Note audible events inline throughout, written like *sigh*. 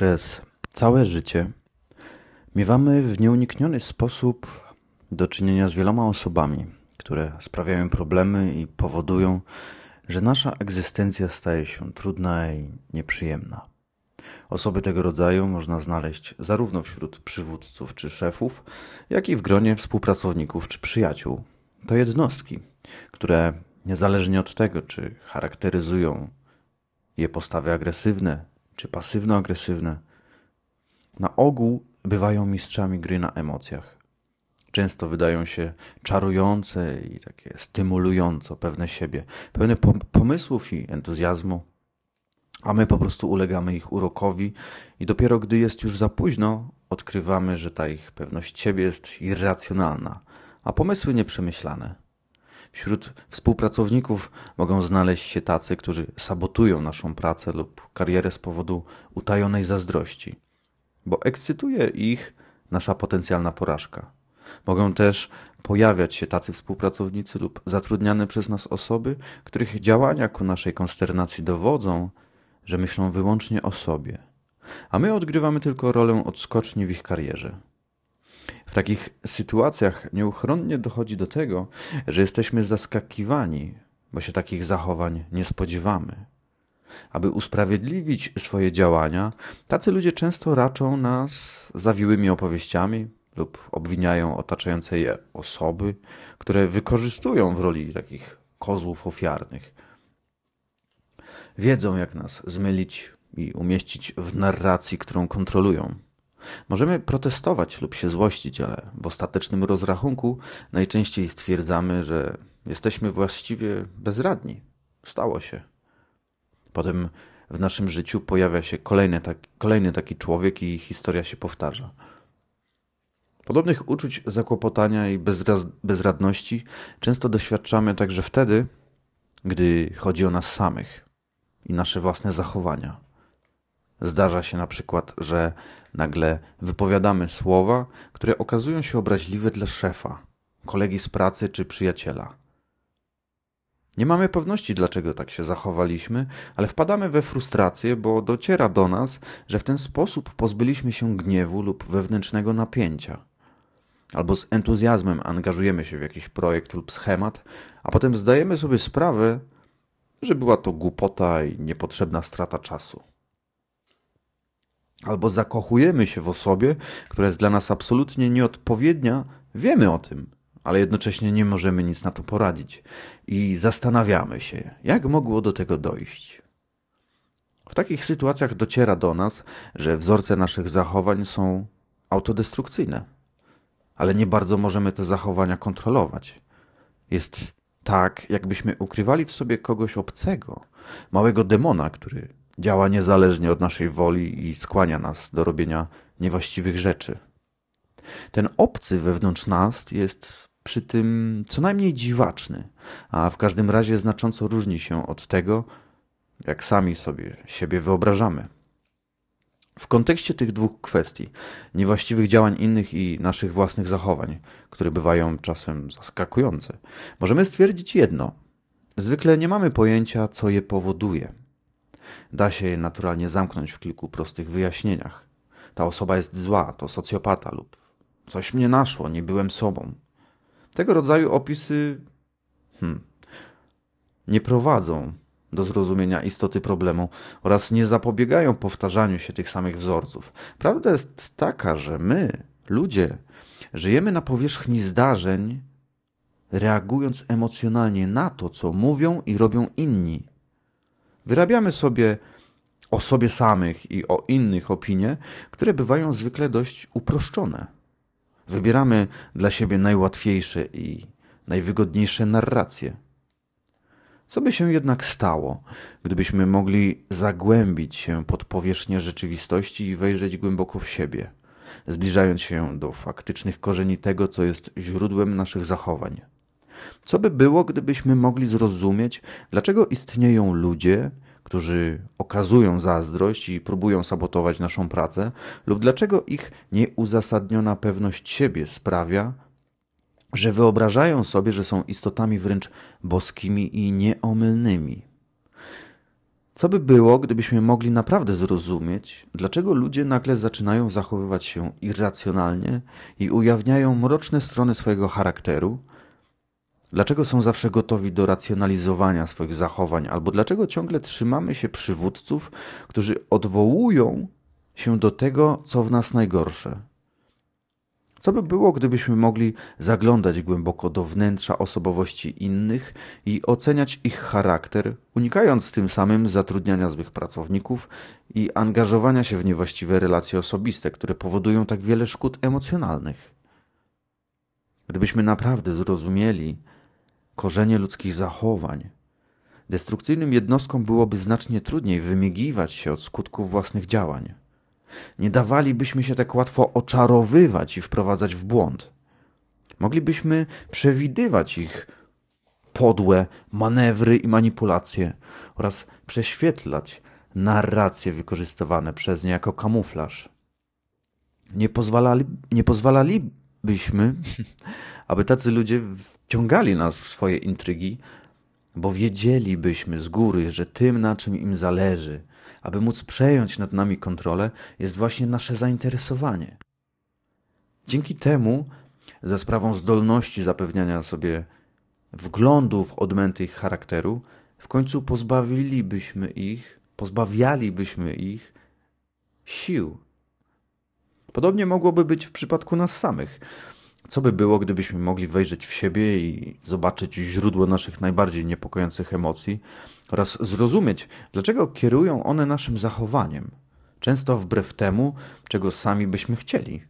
Przez całe życie miewamy w nieunikniony sposób do czynienia z wieloma osobami, które sprawiają problemy i powodują, że nasza egzystencja staje się trudna i nieprzyjemna. Osoby tego rodzaju można znaleźć zarówno wśród przywódców czy szefów, jak i w gronie współpracowników czy przyjaciół. To jednostki, które niezależnie od tego, czy charakteryzują je postawy agresywne czy pasywno-agresywne, na ogół bywają mistrzami gry na emocjach. Często wydają się czarujące i takie stymulująco pewne siebie, pełne pomysłów i entuzjazmu, a my po prostu ulegamy ich urokowi i dopiero gdy jest już za późno, odkrywamy, że ta ich pewność siebie jest irracjonalna, a pomysły nieprzemyślane. Wśród współpracowników mogą znaleźć się tacy, którzy sabotują naszą pracę lub karierę z powodu utajonej zazdrości, bo ekscytuje ich nasza potencjalna porażka. Mogą też pojawiać się tacy współpracownicy lub zatrudniane przez nas osoby, których działania ku naszej konsternacji dowodzą, że myślą wyłącznie o sobie, a my odgrywamy tylko rolę odskoczni w ich karierze. W takich sytuacjach nieuchronnie dochodzi do tego, że jesteśmy zaskakiwani, bo się takich zachowań nie spodziewamy. Aby usprawiedliwić swoje działania, tacy ludzie często raczą nas zawiłymi opowieściami lub obwiniają otaczające je osoby, które wykorzystują w roli takich kozłów ofiarnych. Wiedzą, jak nas zmylić i umieścić w narracji, którą kontrolują. Możemy protestować lub się złościć, ale w ostatecznym rozrachunku najczęściej stwierdzamy, że jesteśmy właściwie bezradni. Stało się. Potem w naszym życiu pojawia się kolejny, tak, kolejny taki człowiek i historia się powtarza. Podobnych uczuć zakłopotania i bezraz, bezradności często doświadczamy także wtedy, gdy chodzi o nas samych i nasze własne zachowania. Zdarza się na przykład, że nagle wypowiadamy słowa, które okazują się obraźliwe dla szefa, kolegi z pracy czy przyjaciela. Nie mamy pewności, dlaczego tak się zachowaliśmy, ale wpadamy we frustrację, bo dociera do nas, że w ten sposób pozbyliśmy się gniewu lub wewnętrznego napięcia. Albo z entuzjazmem angażujemy się w jakiś projekt lub schemat, a potem zdajemy sobie sprawę, że była to głupota i niepotrzebna strata czasu. Albo zakochujemy się w osobie, która jest dla nas absolutnie nieodpowiednia, wiemy o tym, ale jednocześnie nie możemy nic na to poradzić i zastanawiamy się, jak mogło do tego dojść. W takich sytuacjach dociera do nas, że wzorce naszych zachowań są autodestrukcyjne, ale nie bardzo możemy te zachowania kontrolować. Jest tak, jakbyśmy ukrywali w sobie kogoś obcego, małego demona, który działa niezależnie od naszej woli i skłania nas do robienia niewłaściwych rzeczy. Ten obcy wewnątrz nas jest przy tym co najmniej dziwaczny, a w każdym razie znacząco różni się od tego, jak sami sobie siebie wyobrażamy. W kontekście tych dwóch kwestii, niewłaściwych działań innych i naszych własnych zachowań, które bywają czasem zaskakujące, możemy stwierdzić jedno. Zwykle nie mamy pojęcia, co je powoduje. Da się je naturalnie zamknąć w kilku prostych wyjaśnieniach. Ta osoba jest zła, to socjopata lub coś mnie naszło, nie byłem sobą. Tego rodzaju opisy hmm, nie prowadzą do zrozumienia istoty problemu oraz nie zapobiegają powtarzaniu się tych samych wzorców. Prawda jest taka, że my, ludzie, żyjemy na powierzchni zdarzeń, reagując emocjonalnie na to, co mówią i robią inni. Wyrabiamy sobie o sobie samych i o innych opinie, które bywają zwykle dość uproszczone. Wybieramy dla siebie najłatwiejsze i najwygodniejsze narracje. Co by się jednak stało, gdybyśmy mogli zagłębić się pod powierzchnię rzeczywistości i wejrzeć głęboko w siebie, zbliżając się do faktycznych korzeni tego, co jest źródłem naszych zachowań? Co by było, gdybyśmy mogli zrozumieć, dlaczego istnieją ludzie, którzy okazują zazdrość i próbują sabotować naszą pracę, lub dlaczego ich nieuzasadniona pewność siebie sprawia, że wyobrażają sobie, że są istotami wręcz boskimi i nieomylnymi. Co by było, gdybyśmy mogli naprawdę zrozumieć, dlaczego ludzie nagle zaczynają zachowywać się irracjonalnie i ujawniają mroczne strony swojego charakteru? Dlaczego są zawsze gotowi do racjonalizowania swoich zachowań, albo dlaczego ciągle trzymamy się przywódców, którzy odwołują się do tego, co w nas najgorsze? Co by było, gdybyśmy mogli zaglądać głęboko do wnętrza osobowości innych i oceniać ich charakter, unikając tym samym zatrudniania złych pracowników i angażowania się w niewłaściwe relacje osobiste, które powodują tak wiele szkód emocjonalnych? Gdybyśmy naprawdę zrozumieli korzenie ludzkich zachowań, destrukcyjnym jednostkom byłoby znacznie trudniej wymiegiwać się od skutków własnych działań. Nie dawalibyśmy się tak łatwo oczarowywać i wprowadzać w błąd. Moglibyśmy przewidywać ich podłe manewry i manipulacje oraz prześwietlać narracje wykorzystywane przez nie jako kamuflaż. Nie, pozwalali, nie pozwalalibyśmy, *laughs* aby tacy ludzie wciągali nas w swoje intrygi, bo wiedzielibyśmy z góry, że tym, na czym im zależy, aby móc przejąć nad nami kontrolę, jest właśnie nasze zainteresowanie. Dzięki temu, za sprawą zdolności zapewniania sobie wglądu w odmęty ich charakteru, w końcu pozbawilibyśmy ich, pozbawialibyśmy ich sił. Podobnie mogłoby być w przypadku nas samych. Co by było, gdybyśmy mogli wejrzeć w siebie i zobaczyć źródło naszych najbardziej niepokojących emocji oraz zrozumieć, dlaczego kierują one naszym zachowaniem, często wbrew temu, czego sami byśmy chcieli?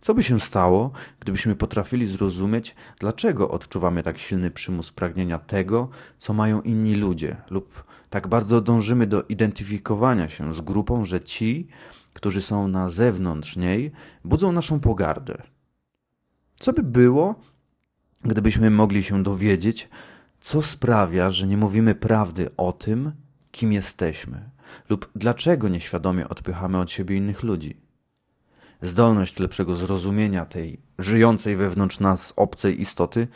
Co by się stało, gdybyśmy potrafili zrozumieć, dlaczego odczuwamy tak silny przymus pragnienia tego, co mają inni ludzie, lub tak bardzo dążymy do identyfikowania się z grupą, że ci, którzy są na zewnątrz niej, budzą naszą pogardę? Co by było, gdybyśmy mogli się dowiedzieć, co sprawia, że nie mówimy prawdy o tym, kim jesteśmy, lub dlaczego nieświadomie odpychamy od siebie innych ludzi? Zdolność lepszego zrozumienia tej żyjącej wewnątrz nas obcej istoty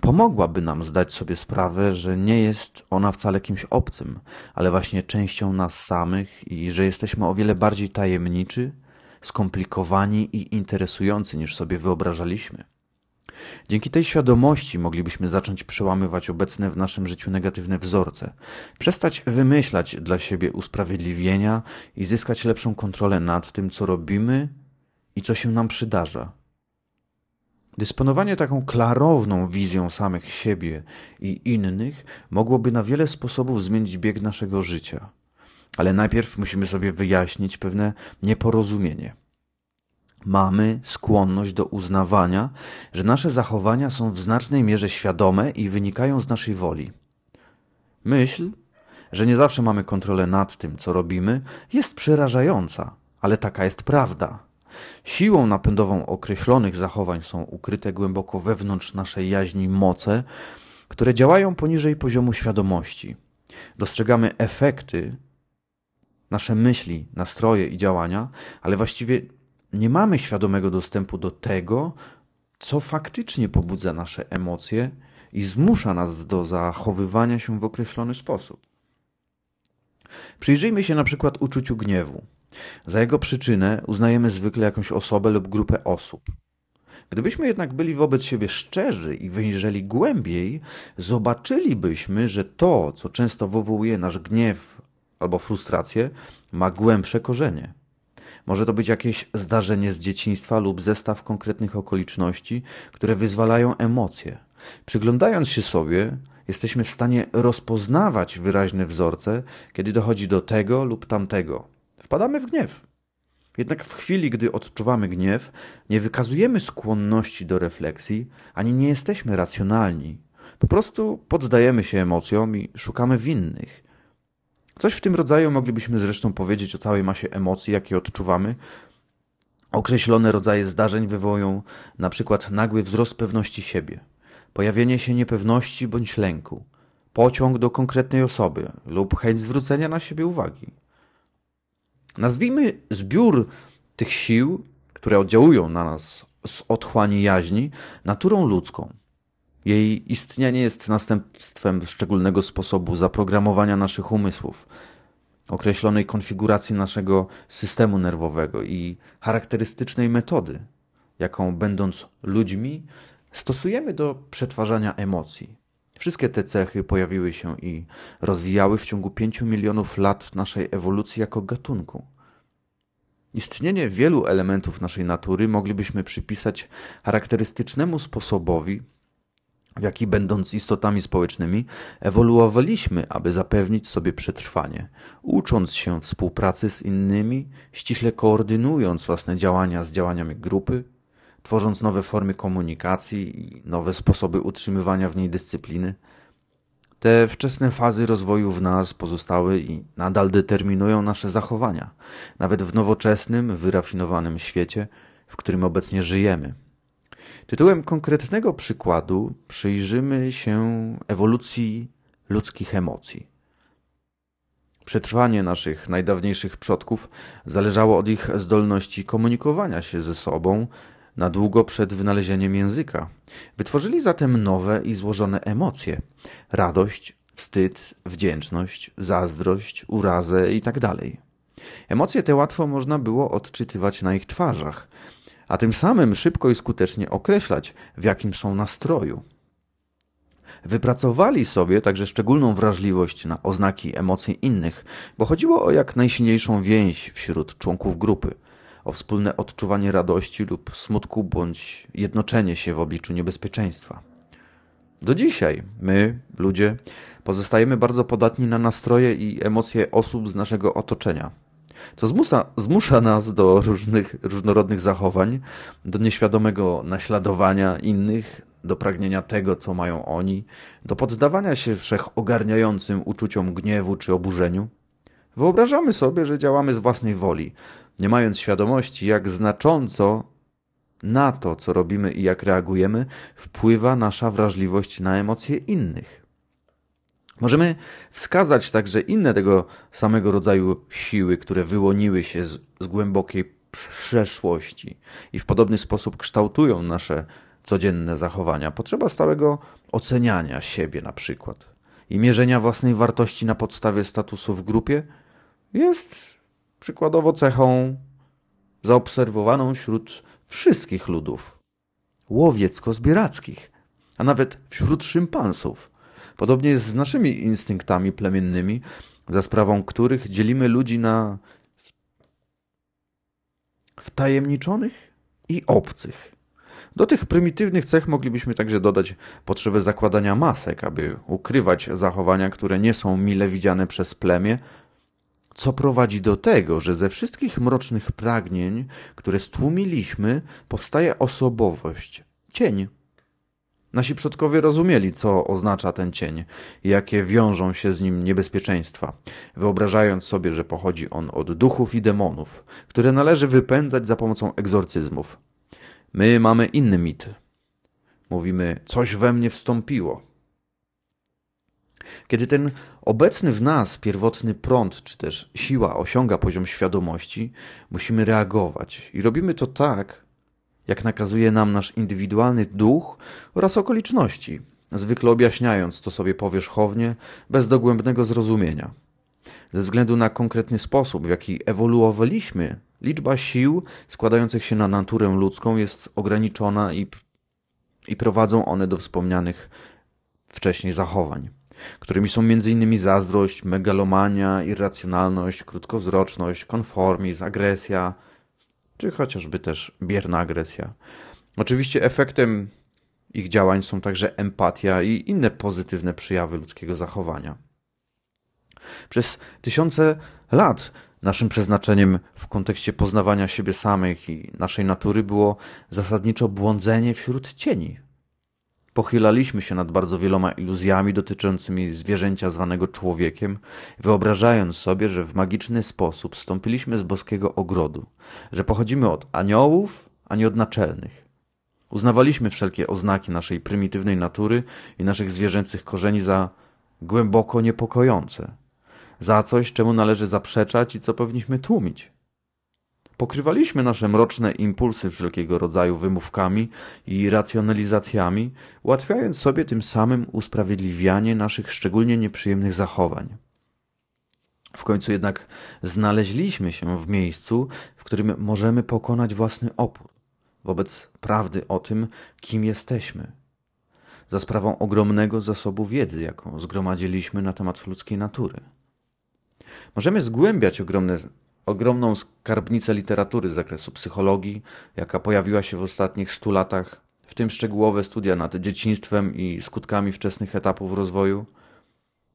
pomogłaby nam zdać sobie sprawę, że nie jest ona wcale kimś obcym, ale właśnie częścią nas samych i że jesteśmy o wiele bardziej tajemniczy, skomplikowani i interesujący niż sobie wyobrażaliśmy. Dzięki tej świadomości moglibyśmy zacząć przełamywać obecne w naszym życiu negatywne wzorce, przestać wymyślać dla siebie usprawiedliwienia i zyskać lepszą kontrolę nad tym, co robimy i co się nam przydarza. Dysponowanie taką klarowną wizją samych siebie i innych mogłoby na wiele sposobów zmienić bieg naszego życia. Ale najpierw musimy sobie wyjaśnić pewne nieporozumienie. Mamy skłonność do uznawania, że nasze zachowania są w znacznej mierze świadome i wynikają z naszej woli. Myśl, że nie zawsze mamy kontrolę nad tym, co robimy, jest przerażająca, ale taka jest prawda. Siłą napędową określonych zachowań są ukryte głęboko wewnątrz naszej jaźni moce, które działają poniżej poziomu świadomości. Dostrzegamy efekty, nasze myśli, nastroje i działania, ale właściwie nie mamy świadomego dostępu do tego, co faktycznie pobudza nasze emocje i zmusza nas do zachowywania się w określony sposób. Przyjrzyjmy się na przykład uczuciu gniewu. Za jego przyczynę uznajemy zwykle jakąś osobę lub grupę osób. Gdybyśmy jednak byli wobec siebie szczerzy i wyjrzeli głębiej, zobaczylibyśmy, że to, co często wywołuje nasz gniew albo frustrację, ma głębsze korzenie. Może to być jakieś zdarzenie z dzieciństwa lub zestaw konkretnych okoliczności, które wyzwalają emocje. Przyglądając się sobie, jesteśmy w stanie rozpoznawać wyraźne wzorce, kiedy dochodzi do tego lub tamtego. Wpadamy w gniew. Jednak w chwili, gdy odczuwamy gniew, nie wykazujemy skłonności do refleksji, ani nie jesteśmy racjonalni. Po prostu poddajemy się emocjom i szukamy winnych. Coś w tym rodzaju moglibyśmy zresztą powiedzieć o całej masie emocji, jakie odczuwamy. Określone rodzaje zdarzeń wywołują na przykład nagły wzrost pewności siebie, pojawienie się niepewności bądź lęku, pociąg do konkretnej osoby lub chęć zwrócenia na siebie uwagi. Nazwijmy zbiór tych sił, które oddziałują na nas z otchłani jaźni, naturą ludzką. Jej istnienie jest następstwem szczególnego sposobu zaprogramowania naszych umysłów, określonej konfiguracji naszego systemu nerwowego i charakterystycznej metody, jaką będąc ludźmi stosujemy do przetwarzania emocji. Wszystkie te cechy pojawiły się i rozwijały w ciągu pięciu milionów lat naszej ewolucji jako gatunku. Istnienie wielu elementów naszej natury moglibyśmy przypisać charakterystycznemu sposobowi, w jaki będąc istotami społecznymi, ewoluowaliśmy, aby zapewnić sobie przetrwanie, ucząc się współpracy z innymi, ściśle koordynując własne działania z działaniami grupy, tworząc nowe formy komunikacji i nowe sposoby utrzymywania w niej dyscypliny. Te wczesne fazy rozwoju w nas pozostały i nadal determinują nasze zachowania, nawet w nowoczesnym, wyrafinowanym świecie, w którym obecnie żyjemy. Tytułem konkretnego przykładu przyjrzymy się ewolucji ludzkich emocji. Przetrwanie naszych najdawniejszych przodków zależało od ich zdolności komunikowania się ze sobą na długo przed wynalezieniem języka. Wytworzyli zatem nowe i złożone emocje: radość, wstyd, wdzięczność, zazdrość, urazę itd. Tak Emocje te łatwo można było odczytywać na ich twarzach, a tym samym szybko i skutecznie określać, w jakim są nastroju. Wypracowali sobie także szczególną wrażliwość na oznaki emocji innych, bo chodziło o jak najsilniejszą więź wśród członków grupy, o wspólne odczuwanie radości lub smutku bądź jednoczenie się w obliczu niebezpieczeństwa. Do dzisiaj my, ludzie, pozostajemy bardzo podatni na nastroje i emocje osób z naszego otoczenia co zmusza, zmusza nas do różnych, różnorodnych zachowań, do nieświadomego naśladowania innych, do pragnienia tego, co mają oni, do poddawania się wszechogarniającym uczuciom gniewu czy oburzeniu. Wyobrażamy sobie, że działamy z własnej woli, nie mając świadomości, jak znacząco na to, co robimy i jak reagujemy, wpływa nasza wrażliwość na emocje innych. Możemy wskazać także inne tego samego rodzaju siły, które wyłoniły się z, z głębokiej przeszłości i w podobny sposób kształtują nasze codzienne zachowania. Potrzeba stałego oceniania siebie na przykład i mierzenia własnej wartości na podstawie statusu w grupie jest przykładowo cechą zaobserwowaną wśród wszystkich ludów łowiecko-zbierackich, a nawet wśród szympansów. Podobnie jest z naszymi instynktami plemiennymi, za sprawą których dzielimy ludzi na wtajemniczonych i obcych. Do tych prymitywnych cech moglibyśmy także dodać potrzebę zakładania masek, aby ukrywać zachowania, które nie są mile widziane przez plemię, co prowadzi do tego, że ze wszystkich mrocznych pragnień, które stłumiliśmy, powstaje osobowość, cień. Nasi przodkowie rozumieli, co oznacza ten cień jakie wiążą się z nim niebezpieczeństwa, wyobrażając sobie, że pochodzi on od duchów i demonów, które należy wypędzać za pomocą egzorcyzmów. My mamy inny mit. Mówimy, coś we mnie wstąpiło. Kiedy ten obecny w nas pierwotny prąd, czy też siła osiąga poziom świadomości, musimy reagować. I robimy to tak, jak nakazuje nam nasz indywidualny duch oraz okoliczności, zwykle objaśniając to sobie powierzchownie, bez dogłębnego zrozumienia. Ze względu na konkretny sposób, w jaki ewoluowaliśmy, liczba sił składających się na naturę ludzką jest ograniczona i, i prowadzą one do wspomnianych wcześniej zachowań, którymi są m.in. zazdrość, megalomania, irracjonalność, krótkowzroczność, konformizm, agresja, czy chociażby też bierna agresja. Oczywiście efektem ich działań są także empatia i inne pozytywne przejawy ludzkiego zachowania. Przez tysiące lat naszym przeznaczeniem w kontekście poznawania siebie samych i naszej natury było zasadniczo błądzenie wśród cieni, Pochylaliśmy się nad bardzo wieloma iluzjami dotyczącymi zwierzęcia zwanego człowiekiem, wyobrażając sobie, że w magiczny sposób stąpiliśmy z boskiego ogrodu, że pochodzimy od aniołów, a nie od naczelnych. Uznawaliśmy wszelkie oznaki naszej prymitywnej natury i naszych zwierzęcych korzeni za głęboko niepokojące, za coś, czemu należy zaprzeczać i co powinniśmy tłumić. Pokrywaliśmy nasze mroczne impulsy wszelkiego rodzaju wymówkami i racjonalizacjami, ułatwiając sobie tym samym usprawiedliwianie naszych szczególnie nieprzyjemnych zachowań. W końcu jednak znaleźliśmy się w miejscu, w którym możemy pokonać własny opór wobec prawdy o tym, kim jesteśmy, za sprawą ogromnego zasobu wiedzy, jaką zgromadziliśmy na temat ludzkiej natury. Możemy zgłębiać ogromne, ogromną skarbnicę literatury z zakresu psychologii, jaka pojawiła się w ostatnich stu latach, w tym szczegółowe studia nad dzieciństwem i skutkami wczesnych etapów rozwoju,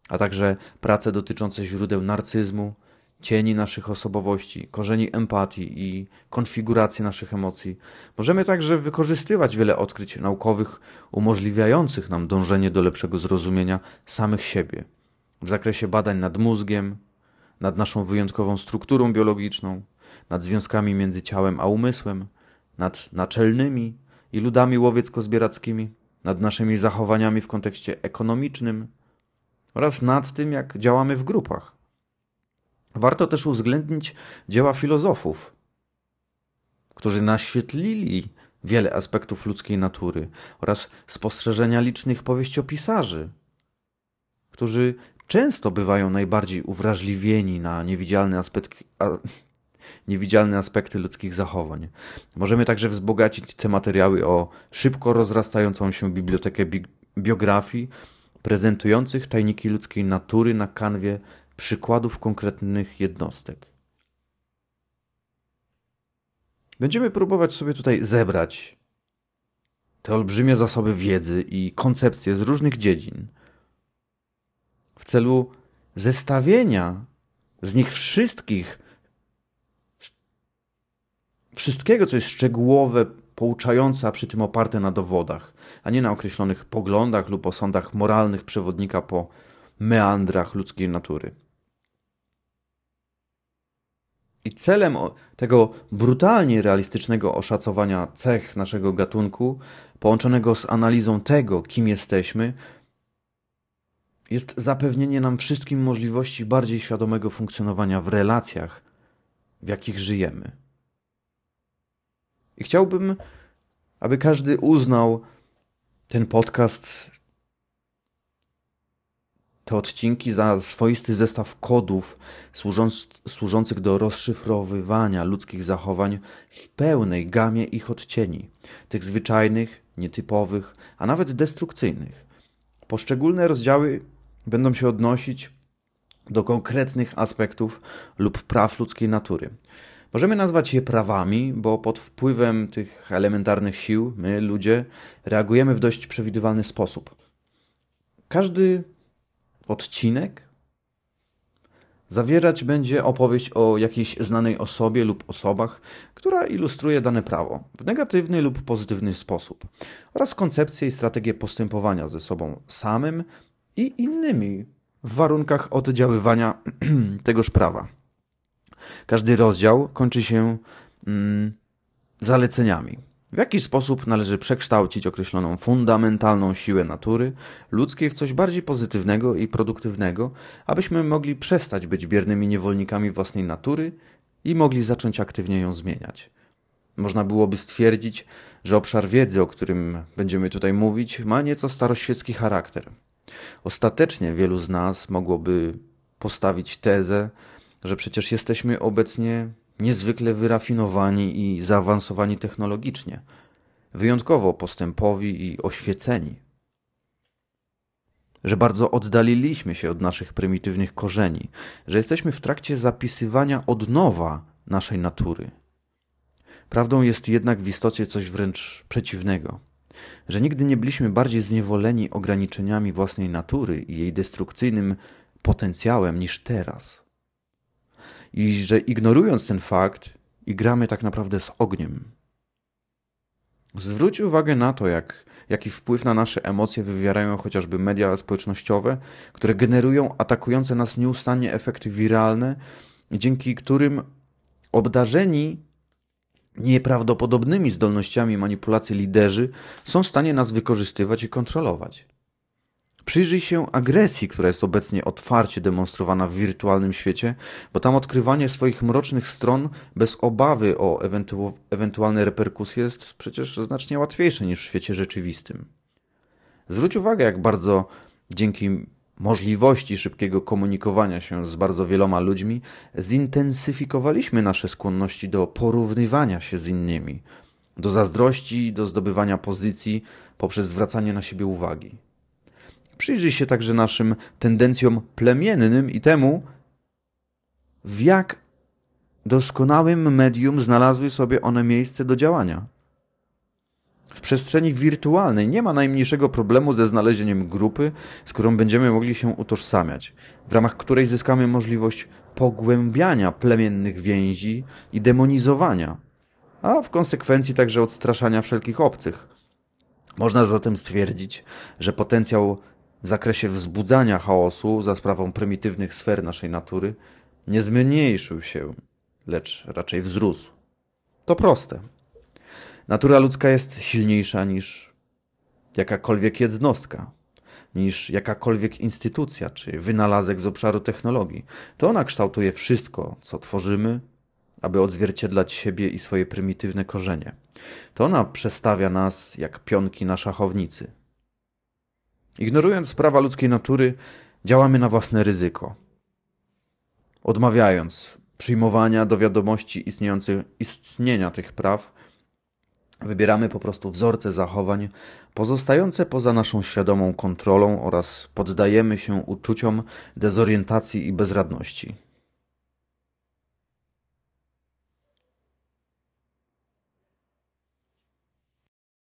a także prace dotyczące źródeł narcyzmu, cieni naszych osobowości, korzeni empatii i konfiguracji naszych emocji. Możemy także wykorzystywać wiele odkryć naukowych umożliwiających nam dążenie do lepszego zrozumienia samych siebie w zakresie badań nad mózgiem, nad naszą wyjątkową strukturą biologiczną, nad związkami między ciałem a umysłem, nad naczelnymi i ludami łowiecko-zbierackimi, nad naszymi zachowaniami w kontekście ekonomicznym oraz nad tym, jak działamy w grupach. Warto też uwzględnić dzieła filozofów, którzy naświetlili wiele aspektów ludzkiej natury oraz spostrzeżenia licznych powieściopisarzy, którzy często bywają najbardziej uwrażliwieni na niewidzialne aspekty, a, niewidzialne aspekty ludzkich zachowań. Możemy także wzbogacić te materiały o szybko rozrastającą się bibliotekę bi biografii prezentujących tajniki ludzkiej natury na kanwie przykładów konkretnych jednostek. Będziemy próbować sobie tutaj zebrać te olbrzymie zasoby wiedzy i koncepcje z różnych dziedzin w celu zestawienia z nich wszystkich, wszystkiego, co jest szczegółowe, pouczające, a przy tym oparte na dowodach, a nie na określonych poglądach lub osądach moralnych przewodnika po meandrach ludzkiej natury. I celem tego brutalnie realistycznego oszacowania cech naszego gatunku, połączonego z analizą tego, kim jesteśmy, jest zapewnienie nam wszystkim możliwości bardziej świadomego funkcjonowania w relacjach, w jakich żyjemy. I chciałbym, aby każdy uznał ten podcast te odcinki za swoisty zestaw kodów służąc, służących do rozszyfrowywania ludzkich zachowań w pełnej gamie ich odcieni, tych zwyczajnych, nietypowych, a nawet destrukcyjnych. Poszczególne rozdziały będą się odnosić do konkretnych aspektów lub praw ludzkiej natury. Możemy nazwać je prawami, bo pod wpływem tych elementarnych sił my, ludzie, reagujemy w dość przewidywalny sposób. Każdy odcinek zawierać będzie opowieść o jakiejś znanej osobie lub osobach, która ilustruje dane prawo w negatywny lub pozytywny sposób, oraz koncepcję i strategię postępowania ze sobą samym i innymi w warunkach oddziaływania *clears throat* tegoż prawa. Każdy rozdział kończy się mm, zaleceniami w jaki sposób należy przekształcić określoną fundamentalną siłę natury ludzkiej w coś bardziej pozytywnego i produktywnego, abyśmy mogli przestać być biernymi niewolnikami własnej natury i mogli zacząć aktywnie ją zmieniać? Można byłoby stwierdzić, że obszar wiedzy, o którym będziemy tutaj mówić, ma nieco staroświecki charakter. Ostatecznie wielu z nas mogłoby postawić tezę, że przecież jesteśmy obecnie niezwykle wyrafinowani i zaawansowani technologicznie, wyjątkowo postępowi i oświeceni. Że bardzo oddaliliśmy się od naszych prymitywnych korzeni, że jesteśmy w trakcie zapisywania od nowa naszej natury. Prawdą jest jednak w istocie coś wręcz przeciwnego, że nigdy nie byliśmy bardziej zniewoleni ograniczeniami własnej natury i jej destrukcyjnym potencjałem niż teraz i że ignorując ten fakt, igramy tak naprawdę z ogniem. Zwróć uwagę na to, jak, jaki wpływ na nasze emocje wywierają chociażby media społecznościowe, które generują atakujące nas nieustannie efekty wiralne, dzięki którym obdarzeni nieprawdopodobnymi zdolnościami manipulacji liderzy są w stanie nas wykorzystywać i kontrolować. Przyjrzyj się agresji, która jest obecnie otwarcie demonstrowana w wirtualnym świecie, bo tam odkrywanie swoich mrocznych stron bez obawy o ewentu ewentualne reperkusje jest przecież znacznie łatwiejsze niż w świecie rzeczywistym. Zwróć uwagę, jak bardzo dzięki możliwości szybkiego komunikowania się z bardzo wieloma ludźmi zintensyfikowaliśmy nasze skłonności do porównywania się z innymi, do zazdrości, do zdobywania pozycji poprzez zwracanie na siebie uwagi. Przyjrzyj się także naszym tendencjom plemiennym i temu, w jak doskonałym medium znalazły sobie one miejsce do działania. W przestrzeni wirtualnej nie ma najmniejszego problemu ze znalezieniem grupy, z którą będziemy mogli się utożsamiać, w ramach której zyskamy możliwość pogłębiania plemiennych więzi i demonizowania, a w konsekwencji także odstraszania wszelkich obcych. Można zatem stwierdzić, że potencjał w zakresie wzbudzania chaosu za sprawą prymitywnych sfer naszej natury nie zmniejszył się, lecz raczej wzrósł. To proste. Natura ludzka jest silniejsza niż jakakolwiek jednostka, niż jakakolwiek instytucja czy wynalazek z obszaru technologii. To ona kształtuje wszystko, co tworzymy, aby odzwierciedlać siebie i swoje prymitywne korzenie. To ona przestawia nas jak pionki na szachownicy. Ignorując prawa ludzkiej natury, działamy na własne ryzyko. Odmawiając przyjmowania do wiadomości istnienia tych praw, wybieramy po prostu wzorce zachowań pozostające poza naszą świadomą kontrolą oraz poddajemy się uczuciom dezorientacji i bezradności.